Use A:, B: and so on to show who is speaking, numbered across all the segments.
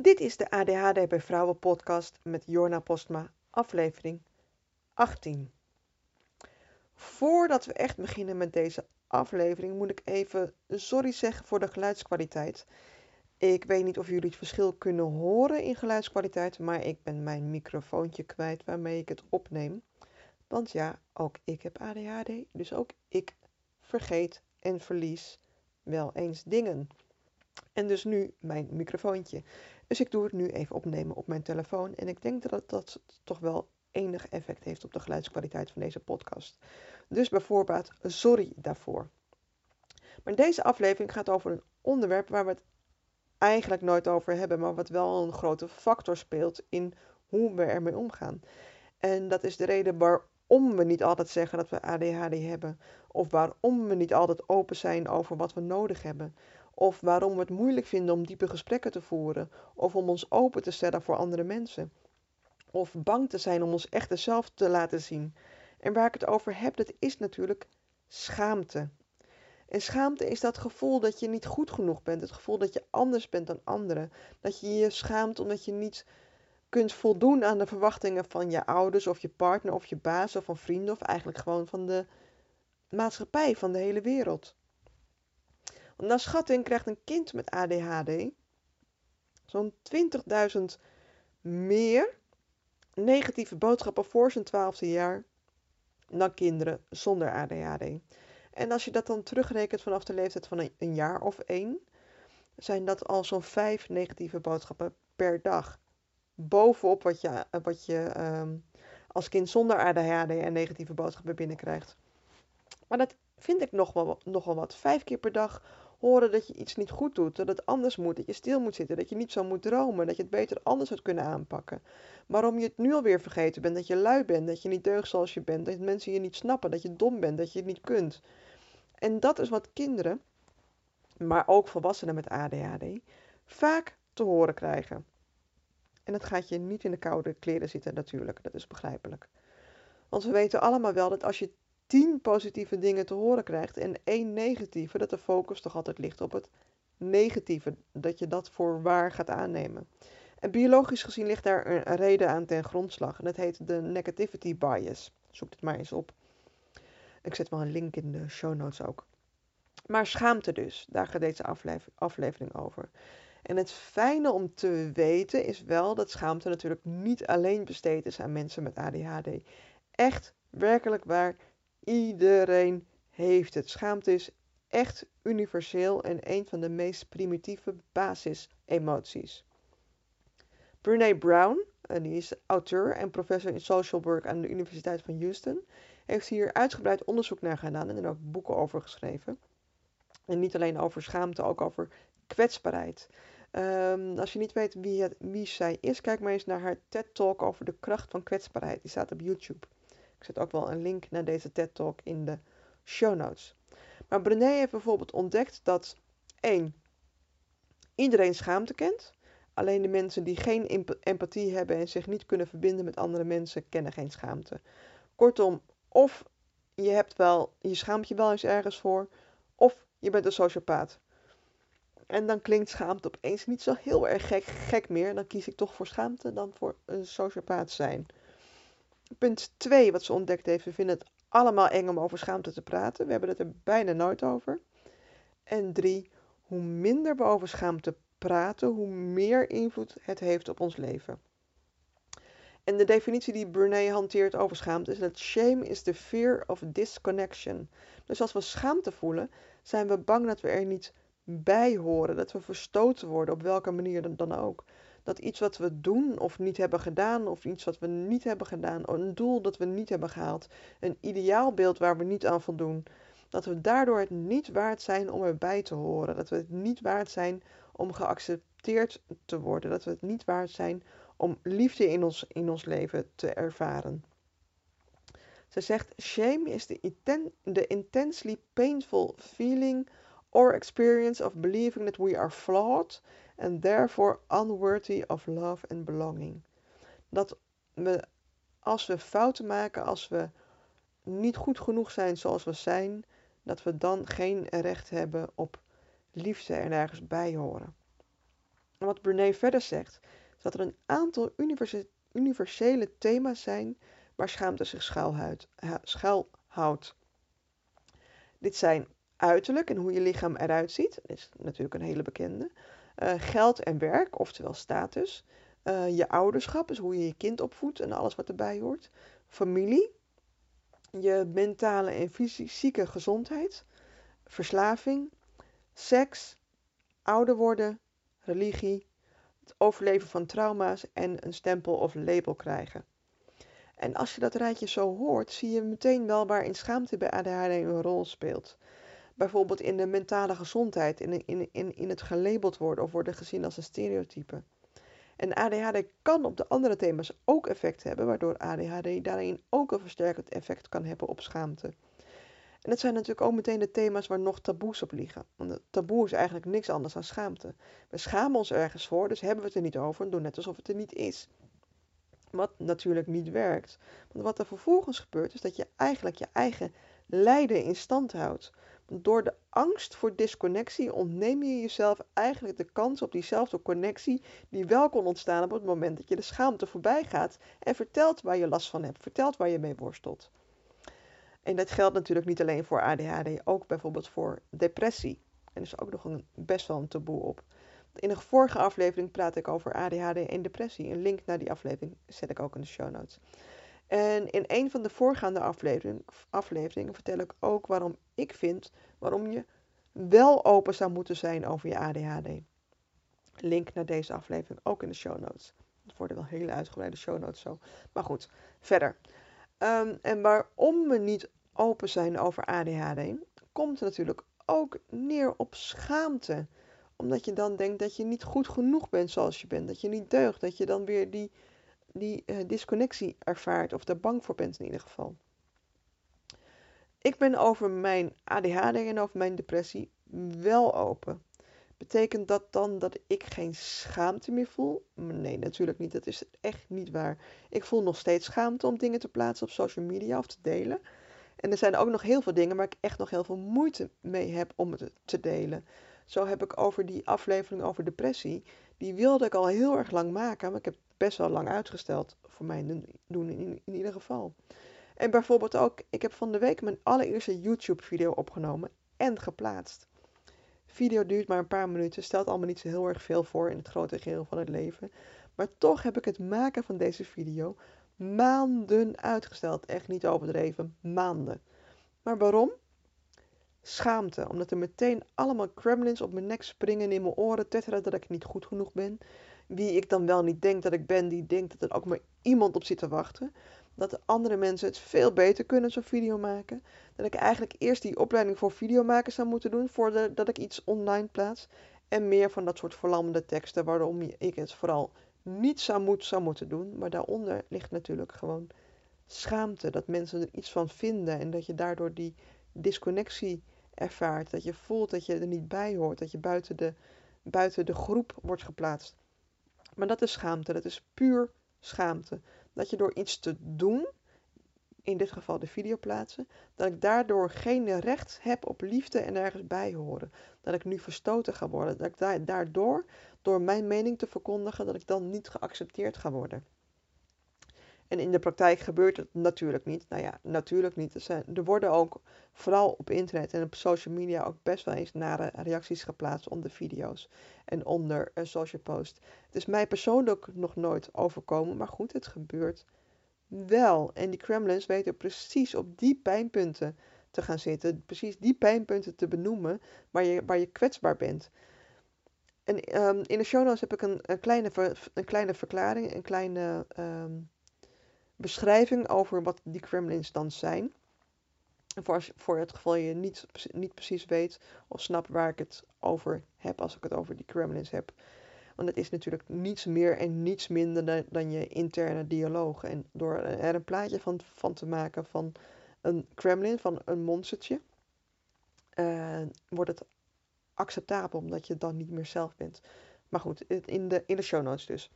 A: Dit is de ADHD bij Vrouwen podcast met Jorna Postma, aflevering 18. Voordat we echt beginnen met deze aflevering moet ik even sorry zeggen voor de geluidskwaliteit. Ik weet niet of jullie het verschil kunnen horen in geluidskwaliteit, maar ik ben mijn microfoontje kwijt waarmee ik het opneem. Want ja, ook ik heb ADHD, dus ook ik vergeet en verlies wel eens dingen. En dus nu mijn microfoontje. Dus ik doe het nu even opnemen op mijn telefoon. En ik denk dat dat toch wel enig effect heeft op de geluidskwaliteit van deze podcast. Dus bijvoorbeeld, sorry daarvoor. Maar deze aflevering gaat over een onderwerp waar we het eigenlijk nooit over hebben, maar wat wel een grote factor speelt in hoe we ermee omgaan. En dat is de reden waarom we niet altijd zeggen dat we ADHD hebben, of waarom we niet altijd open zijn over wat we nodig hebben, of waarom we het moeilijk vinden om diepe gesprekken te voeren, of om ons open te stellen voor andere mensen, of bang te zijn om ons echte zelf te laten zien. En waar ik het over heb, dat is natuurlijk schaamte. En schaamte is dat gevoel dat je niet goed genoeg bent, het gevoel dat je anders bent dan anderen, dat je je schaamt omdat je niet kunt voldoen aan de verwachtingen van je ouders of je partner of je baas of van vrienden of eigenlijk gewoon van de maatschappij, van de hele wereld. Naar schatting krijgt een kind met ADHD zo'n 20.000 meer negatieve boodschappen voor zijn twaalfde jaar dan kinderen zonder ADHD. En als je dat dan terugrekent vanaf de leeftijd van een, jaar of één, zijn dat al zo'n vijf negatieve boodschappen per dag. Bovenop wat je, wat je um, als kind zonder ADHD en negatieve boodschappen binnenkrijgt. Maar dat vind ik nog wel, nog wel wat. Vijf keer per dag horen dat je iets niet goed doet, dat het anders moet, dat je stil moet zitten, dat je niet zo moet dromen, dat je het beter anders had kunnen aanpakken. Waarom je het nu alweer vergeten bent, dat je lui bent, dat je niet deugt zoals je bent, dat mensen je niet snappen, dat je dom bent, dat je het niet kunt. En dat is wat kinderen, maar ook volwassenen met ADHD, vaak te horen krijgen. En dat gaat je niet in de koude kleren zitten natuurlijk, dat is begrijpelijk. Want we weten allemaal wel dat als je tien positieve dingen te horen krijgt en één negatieve, dat de focus toch altijd ligt op het negatieve, dat je dat voor waar gaat aannemen. En biologisch gezien ligt daar een reden aan ten grondslag en dat heet de negativity bias. Zoek het maar eens op. Ik zet wel een link in de show notes ook. Maar schaamte dus, daar gaat deze aflevering over. En het fijne om te weten is wel dat schaamte natuurlijk niet alleen besteed is aan mensen met ADHD. Echt, werkelijk waar, iedereen heeft het. Schaamte is echt universeel en een van de meest primitieve basisemoties. Brene Brown, die is auteur en professor in social work aan de Universiteit van Houston, heeft hier uitgebreid onderzoek naar gedaan en er ook boeken over geschreven. En niet alleen over schaamte, ook over kwetsbaarheid. Um, als je niet weet wie, het, wie zij is, kijk maar eens naar haar TED-talk over de kracht van kwetsbaarheid. Die staat op YouTube. Ik zet ook wel een link naar deze TED-talk in de show notes. Maar Brené heeft bijvoorbeeld ontdekt dat 1. Iedereen schaamte kent. Alleen de mensen die geen empathie hebben en zich niet kunnen verbinden met andere mensen, kennen geen schaamte. Kortom, of je hebt wel, je schaamt je wel eens ergens voor, of je bent een sociopaat. En dan klinkt schaamte opeens niet zo heel erg gek, gek meer. Dan kies ik toch voor schaamte dan voor een sociopaat zijn. Punt 2 wat ze ontdekt heeft. We vinden het allemaal eng om over schaamte te praten. We hebben het er bijna nooit over. En 3. Hoe minder we over schaamte praten, hoe meer invloed het heeft op ons leven. En de definitie die Brené hanteert over schaamte is dat shame is the fear of disconnection. Dus als we schaamte voelen, zijn we bang dat we er niet bij horen, dat we verstoten worden, op welke manier dan ook. Dat iets wat we doen of niet hebben gedaan, of iets wat we niet hebben gedaan, een doel dat we niet hebben gehaald, een ideaalbeeld waar we niet aan voldoen, dat we daardoor het niet waard zijn om erbij te horen. Dat we het niet waard zijn om geaccepteerd te worden. Dat we het niet waard zijn om liefde in ons, in ons leven te ervaren. Ze zegt: Shame is the, inten the intensely painful feeling or experience of believing that we are flawed and therefore unworthy of love and belonging. Dat we, als we fouten maken, als we niet goed genoeg zijn zoals we zijn, dat we dan geen recht hebben op liefde en ergens bij horen. En wat Brené verder zegt, is dat er een aantal universele thema's zijn waar schaamte zich schuilhoudt. Dit zijn uiterlijk en hoe je lichaam eruit ziet, dat is natuurlijk een hele bekende. Uh, geld en werk, oftewel status. Uh, je ouderschap, dus hoe je je kind opvoedt en alles wat erbij hoort. Familie, je mentale en fysieke gezondheid, verslaving, seks, ouder worden, religie, het overleven van trauma's en een stempel of label krijgen. En als je dat rijtje zo hoort, zie je meteen wel waarin schaamte bij ADHD een rol speelt. Bijvoorbeeld in de mentale gezondheid, in, in, in, in het gelabeld worden of worden gezien als een stereotype. En ADHD kan op de andere thema's ook effect hebben, waardoor ADHD daarin ook een versterkend effect kan hebben op schaamte. En dat zijn natuurlijk ook meteen de thema's waar nog taboes op liggen. Want taboe is eigenlijk niks anders dan schaamte. We schamen ons ergens voor, dus hebben we het er niet over en doen net alsof het er niet is. Wat natuurlijk niet werkt. Want wat er vervolgens gebeurt, is dat je eigenlijk je eigen lijden in stand houdt. Door de angst voor disconnectie ontneem je jezelf eigenlijk de kans op diezelfde connectie die wel kon ontstaan op het moment dat je de schaamte voorbij gaat en vertelt waar je last van hebt, vertelt waar je mee worstelt. En dat geldt natuurlijk niet alleen voor ADHD, ook bijvoorbeeld voor depressie. En is ook nog een, best wel een taboe op. In een vorige aflevering praat ik over ADHD en depressie. Een link naar die aflevering zet ik ook in de show notes. En in een van de voorgaande aflevering, afleveringen vertel ik ook waarom ik vind waarom je wel open zou moeten zijn over je ADHD. Link naar deze aflevering ook in de show notes. Het worden wel hele uitgebreide show notes zo. Maar goed, verder. Ehm, en waarom we niet open zijn over ADHD, komt natuurlijk ook neer op schaamte. Omdat je dan denkt dat je niet goed genoeg bent zoals je bent. Dat je niet deugt. Dat je dan weer die die uh, disconnectie ervaart of daar bang voor bent in ieder geval. Ik ben over mijn ADHD en over mijn depressie wel open. Betekent dat dan dat ik geen schaamte meer voel? Nee, natuurlijk niet. Dat is echt niet waar. Ik voel nog steeds schaamte om dingen te plaatsen op social media of te delen. En er zijn ook nog heel veel dingen waar ik echt nog heel veel moeite mee heb om het te delen. Zo heb ik over die aflevering over depressie. Die wilde ik al heel erg lang maken, maar ik heb best wel lang uitgesteld. Voor mij doen in, ieder geval. En bijvoorbeeld ook, ik heb van de week mijn allereerste YouTube-video opgenomen en geplaatst. Video duurt maar een paar minuten, stelt allemaal niet zo heel erg veel voor in het grote geheel van het leven. Maar toch heb ik het maken van deze video maanden uitgesteld. Echt niet overdreven, maanden. Maar waarom? Schaamte, omdat er meteen allemaal kremlins op mijn nek springen in mijn oren, tetteren dat ik niet goed genoeg ben wie ik dan wel niet denk dat ik ben, die denkt dat er ook maar iemand op zit te wachten. Dat de andere mensen het veel beter kunnen, zo'n video maken. Dat ik eigenlijk eerst die opleiding voor videomaken zou moeten doen voordat ik iets online plaats. En meer van dat soort verlammende teksten, waarom ik het vooral niet zou, moet, zou moeten doen. Maar daaronder ligt natuurlijk gewoon schaamte. Dat mensen er iets van vinden en dat je daardoor die disconnectie ervaart. Dat je voelt dat je er niet bij hoort, dat je buiten de, buiten de groep wordt geplaatst. Maar dat is schaamte. Dat is puur schaamte. Dat je door iets te doen, in dit geval de video plaatsen, dat ik daardoor geen recht heb op liefde en ergens bij horen. Dat ik nu verstoten ga worden. Dat ik daardoor, door mijn mening te verkondigen, dat ik dan niet geaccepteerd ga worden. En in de praktijk gebeurt het natuurlijk niet. Nou ja, natuurlijk niet. Er, worden ook vooral op internet en op social media ook best wel eens nare reacties geplaatst onder video's en onder een social post. Het is mij persoonlijk nog nooit overkomen, maar goed, het gebeurt wel. En die Kremlins weten precies op die pijnpunten te gaan zitten, precies die pijnpunten te benoemen waar je, waar je kwetsbaar bent. En um, in de show notes heb ik een, kleine, een kleine verklaring, een kleine um, beschrijving over wat die Kremlins dan zijn. Voor, voor het geval je niet, niet precies weet of snapt waar ik het over heb als ik het over die Kremlins heb. Want het is natuurlijk niets meer en niets minder dan, je interne dialoog. En door er een plaatje van, van te maken van een Kremlin, van een monstertje, uh, wordt het acceptabel omdat je dan niet meer zelf bent. Maar goed, in de, in de show notes dus.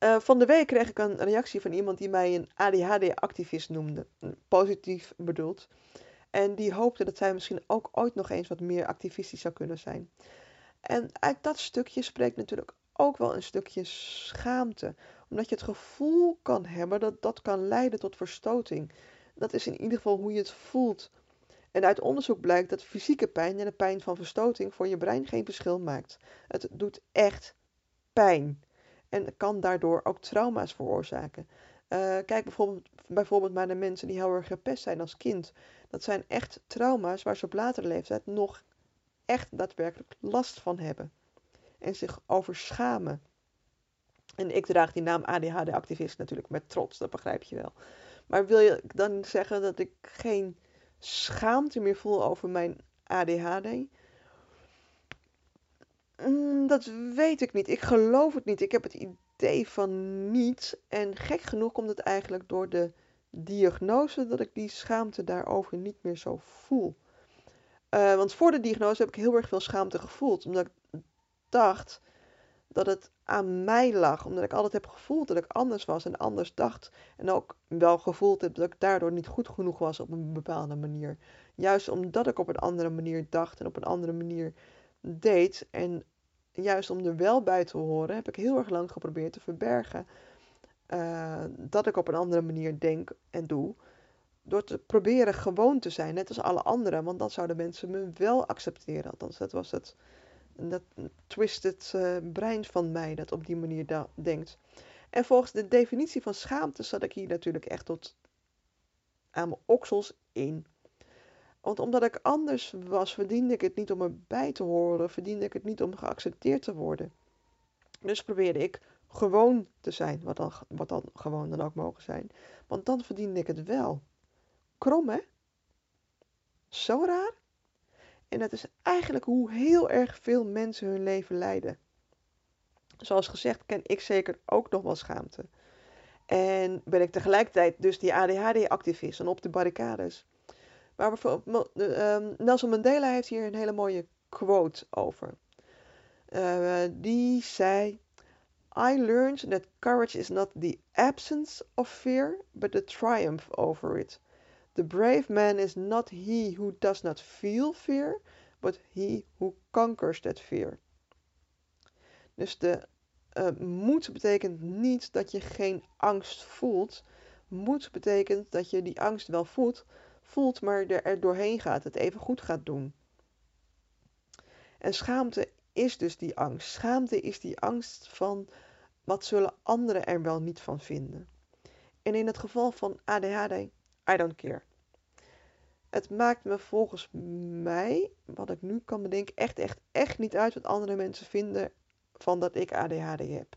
A: Uh, van de week kreeg ik een reactie van iemand die mij een ADHD-activist noemde. Positief bedoeld. En die hoopte dat zij misschien ook ooit nog eens wat meer activistisch zou kunnen zijn. En uit dat stukje spreekt natuurlijk ook wel een stukje schaamte. Omdat je het gevoel kan hebben dat dat kan leiden tot verstoting. Dat is in ieder geval hoe je het voelt. En uit onderzoek blijkt dat fysieke pijn en de pijn van verstoting voor je brein geen verschil maakt. Het doet echt pijn. En kan daardoor ook trauma's veroorzaken. Uh, kijk bijvoorbeeld, bijvoorbeeld naar de mensen die heel erg gepest zijn als kind. Dat zijn echt trauma's waar ze op latere leeftijd nog echt daadwerkelijk last van hebben. En zich over schamen. En ik draag die naam ADHD-activist natuurlijk met trots, dat begrijp je wel. Maar wil je dan zeggen dat ik geen schaamte meer voel over mijn ADHD? Mm, dat weet ik niet. Ik geloof het niet. Ik heb het idee van niet. En gek genoeg komt het eigenlijk door de diagnose dat ik die schaamte daarover niet meer zo voel. Uh, want voor de diagnose heb ik heel erg veel schaamte gevoeld. Omdat ik dacht dat het aan mij lag. Omdat ik altijd heb gevoeld dat ik anders was en anders dacht. En ook wel gevoeld heb dat ik daardoor niet goed genoeg was op een bepaalde manier. Juist omdat ik op een andere manier dacht en op een andere manier deed. En juist om er wel bij te horen, heb ik heel erg lang geprobeerd te verbergen. Uh, dat ik op een andere manier denk en doe. Door te proberen gewoon te zijn, net als alle anderen. Want dan zouden mensen me wel accepteren. Althans, dat was het dat twisted uh, brein van mij dat op die manier denkt. En volgens de definitie van schaamte zat ik hier natuurlijk echt tot aan mijn oksels in. Want omdat ik anders was, verdiende ik het niet om erbij te horen, verdiende ik het niet om geaccepteerd te worden. Dus probeerde ik gewoon te zijn, wat dan, wat dan gewoon dan ook mogen zijn. Want dan verdiende ik het wel. Krom, hè? Zo raar? En dat is eigenlijk hoe heel erg veel mensen hun leven leiden. Zoals gezegd ken ik zeker ook nog wel schaamte. En ben ik tegelijkertijd dus die ADHD-activist en op de barricades. Maar ehm, Nelson Mandela heeft hier een hele mooie quote over. Uh, die zei: I learned that courage is not the absence of fear, but the triumph over it. The brave man is not he who does not feel fear, but he who conquers that fear. Dus de uh, moed betekent niet dat je geen angst voelt. Moed betekent dat je die angst wel voelt, voelt maar er, doorheen gaat, het even goed gaat doen. En schaamte is dus die angst. Schaamte is die angst van wat zullen anderen er wel niet van vinden. En in het geval van ADHD, I don't care. Het maakt me volgens mij, wat ik nu kan bedenken, echt, echt, echt niet uit wat andere mensen vinden van dat ik ADHD heb.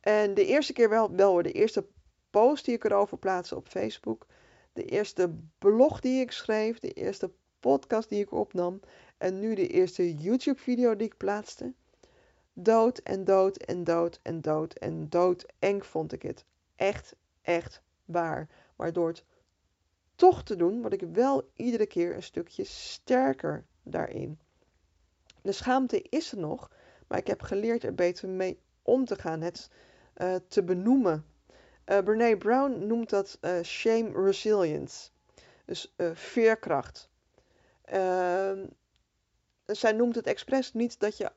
A: En de eerste keer wel, wel de eerste post die ik erover plaatste op Facebook, de eerste blog die ik schreef, de eerste podcast die ik opnam en nu de eerste YouTube-video die ik plaatste. Dood en dood en dood en dood en dood eng vond ik het. Echt, echt waar. Waardoor het toch te doen, word ik wel iedere keer een stukje sterker daarin. De schaamte is er nog, maar ik heb geleerd er beter mee om te gaan, het uh, te benoemen. Uh, Brene Brown noemt dat uh, shame resilience, dus veerkracht. Ehm, zij noemt het expres niet dat je,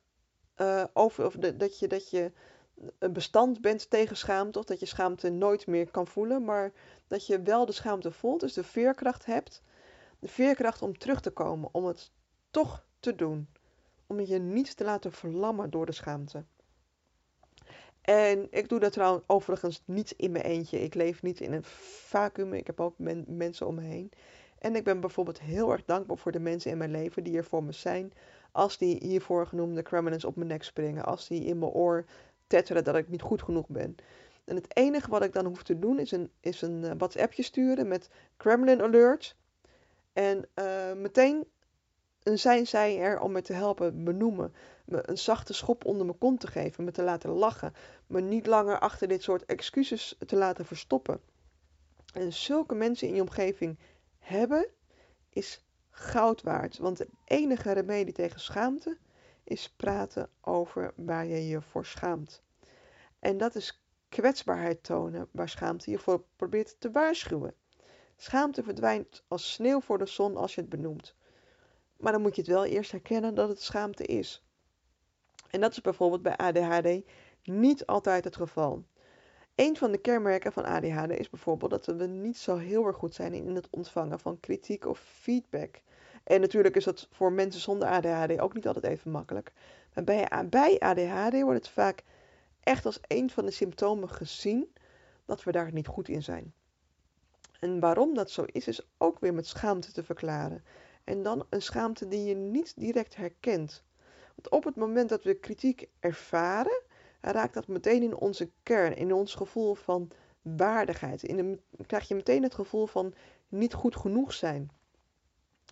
A: over, of dat je, dat je bestand bent tegen schaamte, of dat je schaamte nooit meer kan voelen, maar dat je wel de schaamte voelt, dus de veerkracht hebt. De veerkracht om terug te komen, om het toch te doen. Om je niet te laten verlammen door de schaamte. En ik doe dat trouwens overigens niet in mijn eentje. Ik leef niet in een vacuüm. Ik heb ook mensen om me heen. En ik ben bijvoorbeeld heel erg dankbaar voor de mensen in mijn leven die er voor me zijn. Als die hiervoor genoemde Kremlins op mijn nek springen. Als die in mijn oor tetteren dat ik niet goed genoeg ben. En het enige wat ik dan hoef te doen is een, is een uh, WhatsAppje sturen met Kremlin Alert. En uh, meteen zijn zij er om me te helpen benoemen. Me een zachte schop onder mijn kont te geven. Me te laten lachen. Me niet langer achter dit soort excuses te laten verstoppen. En zulke mensen in je omgeving hebben, is goud waard. Want de enige remedie tegen schaamte is praten over waar je je voor schaamt. En dat is kwetsbaarheid tonen waar schaamte je voor probeert te waarschuwen. Schaamte verdwijnt als sneeuw voor de zon als je het benoemt. Maar dan moet je het wel eerst herkennen dat het schaamte is. En dat is bijvoorbeeld bij ADHD niet altijd het geval. Een van de kenmerken van ADHD is bijvoorbeeld dat we niet zo heel erg goed zijn in het ontvangen van kritiek of feedback. En natuurlijk is dat voor mensen zonder ADHD ook niet altijd even makkelijk. Maar bij, ADHD wordt het vaak echt als een van de symptomen gezien dat we daar niet goed in zijn. En waarom dat zo is, is ook weer met schaamte te verklaren. En dan een schaamte die je niet direct herkent. Want op het moment dat we kritiek ervaren, raakt dat meteen in onze kern, in ons gevoel van waardigheid. In een, krijg je meteen het gevoel van niet goed genoeg zijn.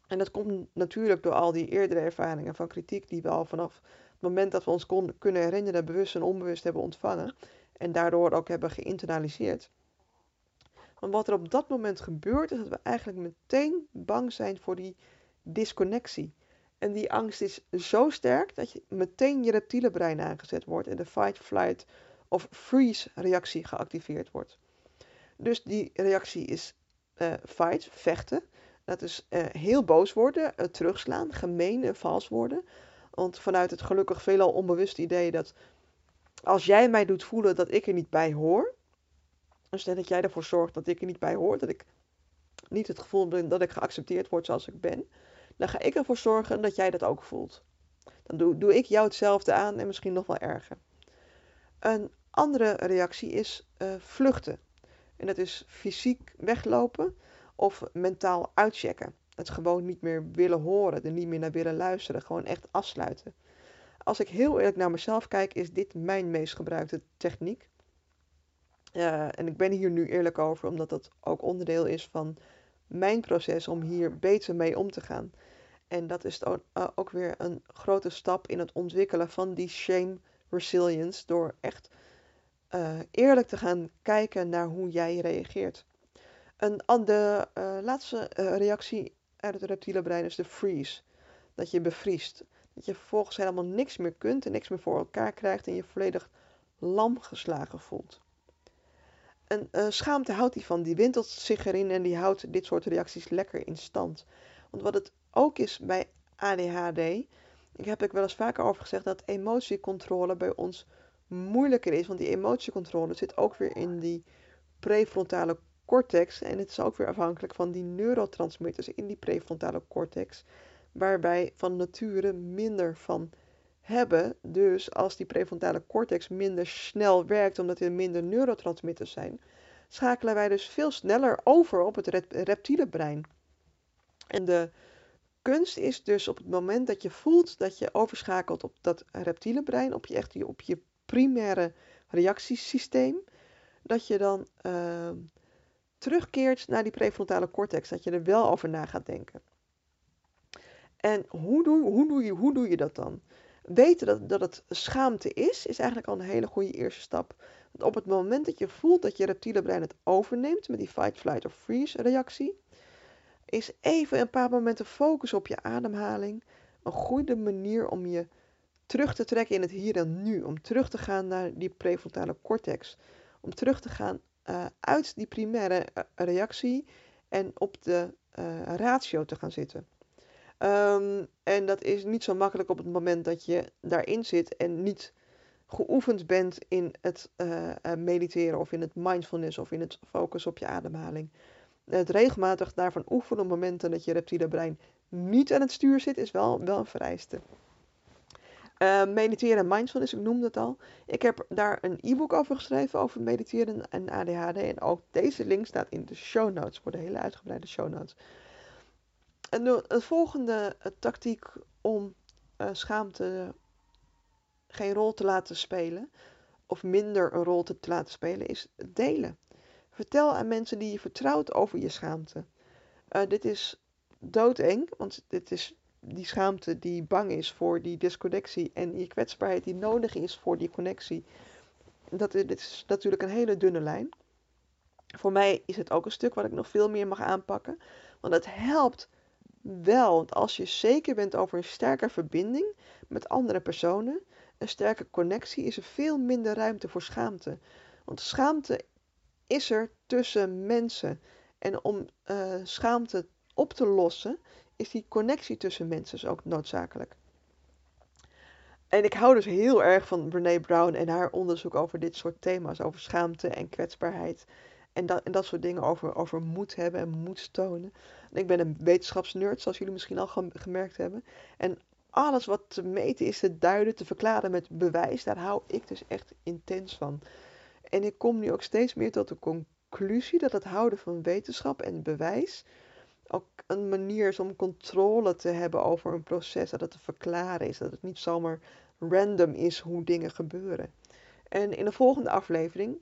A: En dat komt natuurlijk door al die eerdere ervaringen van kritiek die we al vanaf het moment dat we ons kunnen herinneren, bewust en onbewust hebben ontvangen. En daardoor ook hebben geïnternaliseerd. Want wat er op dat moment gebeurt, is dat we eigenlijk meteen bang zijn voor die disconnectie. En die angst is zo sterk dat je meteen je reptiele brein aangezet wordt en de fight, flight of freeze reactie geactiveerd wordt. Dus die reactie is uh, fight, vechten. Dat is uh, heel boos worden, uh, terugslaan, gemeen en vals worden. Want vanuit het gelukkig veelal onbewust idee dat als jij mij doet voelen dat ik er niet bij hoor, dus dat jij ervoor zorgt dat ik er niet bij hoor, dat ik niet het gevoel heb dat ik geaccepteerd word zoals ik ben, dan ga ik ervoor zorgen dat jij dat ook voelt. Dan doe, doe ik jou hetzelfde aan en misschien nog wel erger. Een andere reactie is uh, vluchten. En dat is fysiek weglopen of mentaal uitchecken. Het gewoon niet meer willen horen, er niet meer naar willen luisteren, gewoon echt afsluiten. Als ik heel eerlijk naar mezelf kijk, is dit mijn meest gebruikte techniek. Uh, en ik ben hier nu eerlijk over, omdat dat ook onderdeel is van mijn proces om hier beter mee om te gaan. En dat is ook, weer een grote stap in het ontwikkelen van die shame resilience. Door echt uh, eerlijk te gaan kijken naar hoe jij reageert. Een, de uh, laatste reactie uit het reptiele brein is de freeze. Dat je bevriest. Dat je vervolgens helemaal niks meer kunt en niks meer voor elkaar krijgt en je volledig lam geslagen voelt. En schaamte houdt die van, die wintelt zich erin en die houdt dit soort reacties lekker in stand. Want wat het ook is bij ADHD, ik heb ik wel eens vaker over gezegd dat emotiecontrole bij ons moeilijker is. Want die emotiecontrole zit ook weer in die prefrontale cortex. En het is ook weer afhankelijk van die neurotransmitters in die prefrontale cortex. Waarbij van nature minder van hebben. Dus als die prefrontale cortex minder snel werkt omdat er minder neurotransmitters zijn, schakelen wij dus veel sneller over op het reptiele brein. En de kunst is dus op het moment dat je voelt dat je overschakelt op dat reptiele brein, op je, echt, op je primaire reactiesysteem, dat je dan uh, terugkeert naar die prefrontale cortex, dat je er wel over na gaat denken. En hoe doe, hoe doe, je, hoe doe je dat dan? Weten dat, dat het schaamte is, is eigenlijk al een hele goede eerste stap. Want op het moment dat je voelt dat je reptiele brein het overneemt met die fight, flight of freeze reactie, is even een paar momenten focus op je ademhaling een goede manier om je terug te trekken in het hier en nu. Om terug te gaan naar die prefrontale cortex. Om terug te gaan uh, uit die primaire uh, reactie en op de uh, ratio te gaan zitten. Um, en dat is niet zo makkelijk op het moment dat je daarin zit en niet geoefend bent in het mediteren of in het mindfulness of in het focus op je ademhaling het regelmatig daarvan oefenen op momenten dat je reptiele brein niet aan het stuur zit, is wel, wel een vereiste. Uh, mediteren en mindfulness, ik noemde het al. Ik heb daar een e-book over geschreven, over mediteren en ADHD. En ook deze link staat in de show notes, voor de hele uitgebreide show notes. En de, volgende uh, tactiek om uh, schaamte geen rol te laten spelen, of minder een rol te, te laten spelen, is delen. Vertel aan mensen die je vertrouwt over je schaamte. Uh, dit is doodeng, want dit is die schaamte die bang is voor die disconnectie en je kwetsbaarheid die nodig is voor die connectie. Dat, dit is natuurlijk een hele dunne lijn. Voor mij is het ook een stuk wat ik nog veel meer mag aanpakken. Want het helpt wel, want als je zeker bent over een sterke verbinding met andere personen, een sterke connectie, is er veel minder ruimte voor schaamte. Want schaamte is er tussen mensen. En om uh, schaamte op te lossen, is die connectie tussen mensen dus ook noodzakelijk. En ik hou dus heel erg van Brene Brown en haar onderzoek over dit soort thema's, over schaamte en kwetsbaarheid. En dat, en dat soort dingen over, over moed hebben en moed tonen. ik ben een wetenschapsnerd, zoals jullie misschien al gemerkt hebben. En alles wat te meten is, te duiden, te verklaren met bewijs, daar hou ik dus echt intens van. En ik kom nu ook steeds meer tot de conclusie dat het houden van wetenschap en bewijs ook een manier is om controle te hebben over een proces, dat het te verklaren is, dat het niet zomaar random is hoe dingen gebeuren. En in de volgende aflevering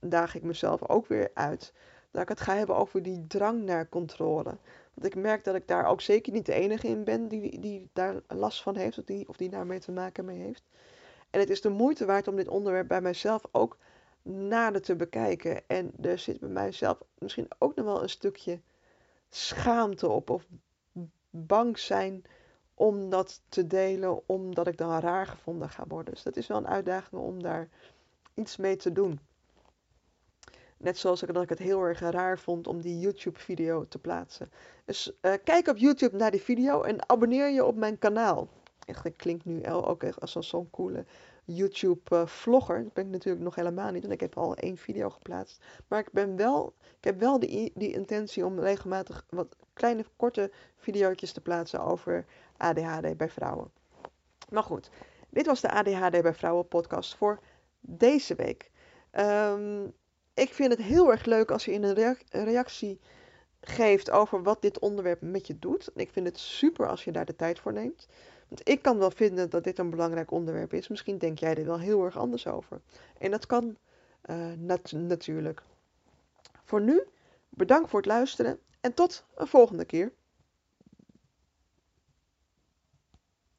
A: daag ik mezelf ook weer uit dat ik het ga hebben over die drang naar controle. Want ik merk dat ik daar ook zeker niet de enige in ben die, die daar last van heeft of die, of die daarmee te maken mee heeft. En het is de moeite waard om dit onderwerp bij mijzelf ook nader te bekijken. En er zit bij mijzelf misschien ook nog wel een stukje schaamte op of bang zijn om dat te delen, omdat ik dan raar gevonden ga worden. Dus dat is wel een uitdaging om daar iets mee te doen. Net zoals ik dat ik het heel erg raar vond om die YouTube-video te plaatsen. Dus uh, kijk op YouTube naar die video en abonneer je op mijn kanaal. Echt, dat klinkt nu ook echt als zo'n coole YouTube-vlogger. Dat ben ik natuurlijk nog helemaal niet, want ik heb al één video geplaatst. Maar ik, ben wel, ik heb wel die, die intentie om regelmatig wat kleine, korte video's te plaatsen over ADHD bij vrouwen. Maar goed, dit was de ADHD bij vrouwen podcast voor deze week. Um, ik vind het heel erg leuk als je in een reactie geeft over wat dit onderwerp met je doet. Ik vind het super als je daar de tijd voor neemt. Want ik kan wel vinden dat dit een belangrijk onderwerp is. Misschien denk jij er wel heel erg anders over. En dat kan uh, natuurlijk. Voor nu, bedankt voor het luisteren en tot een volgende keer.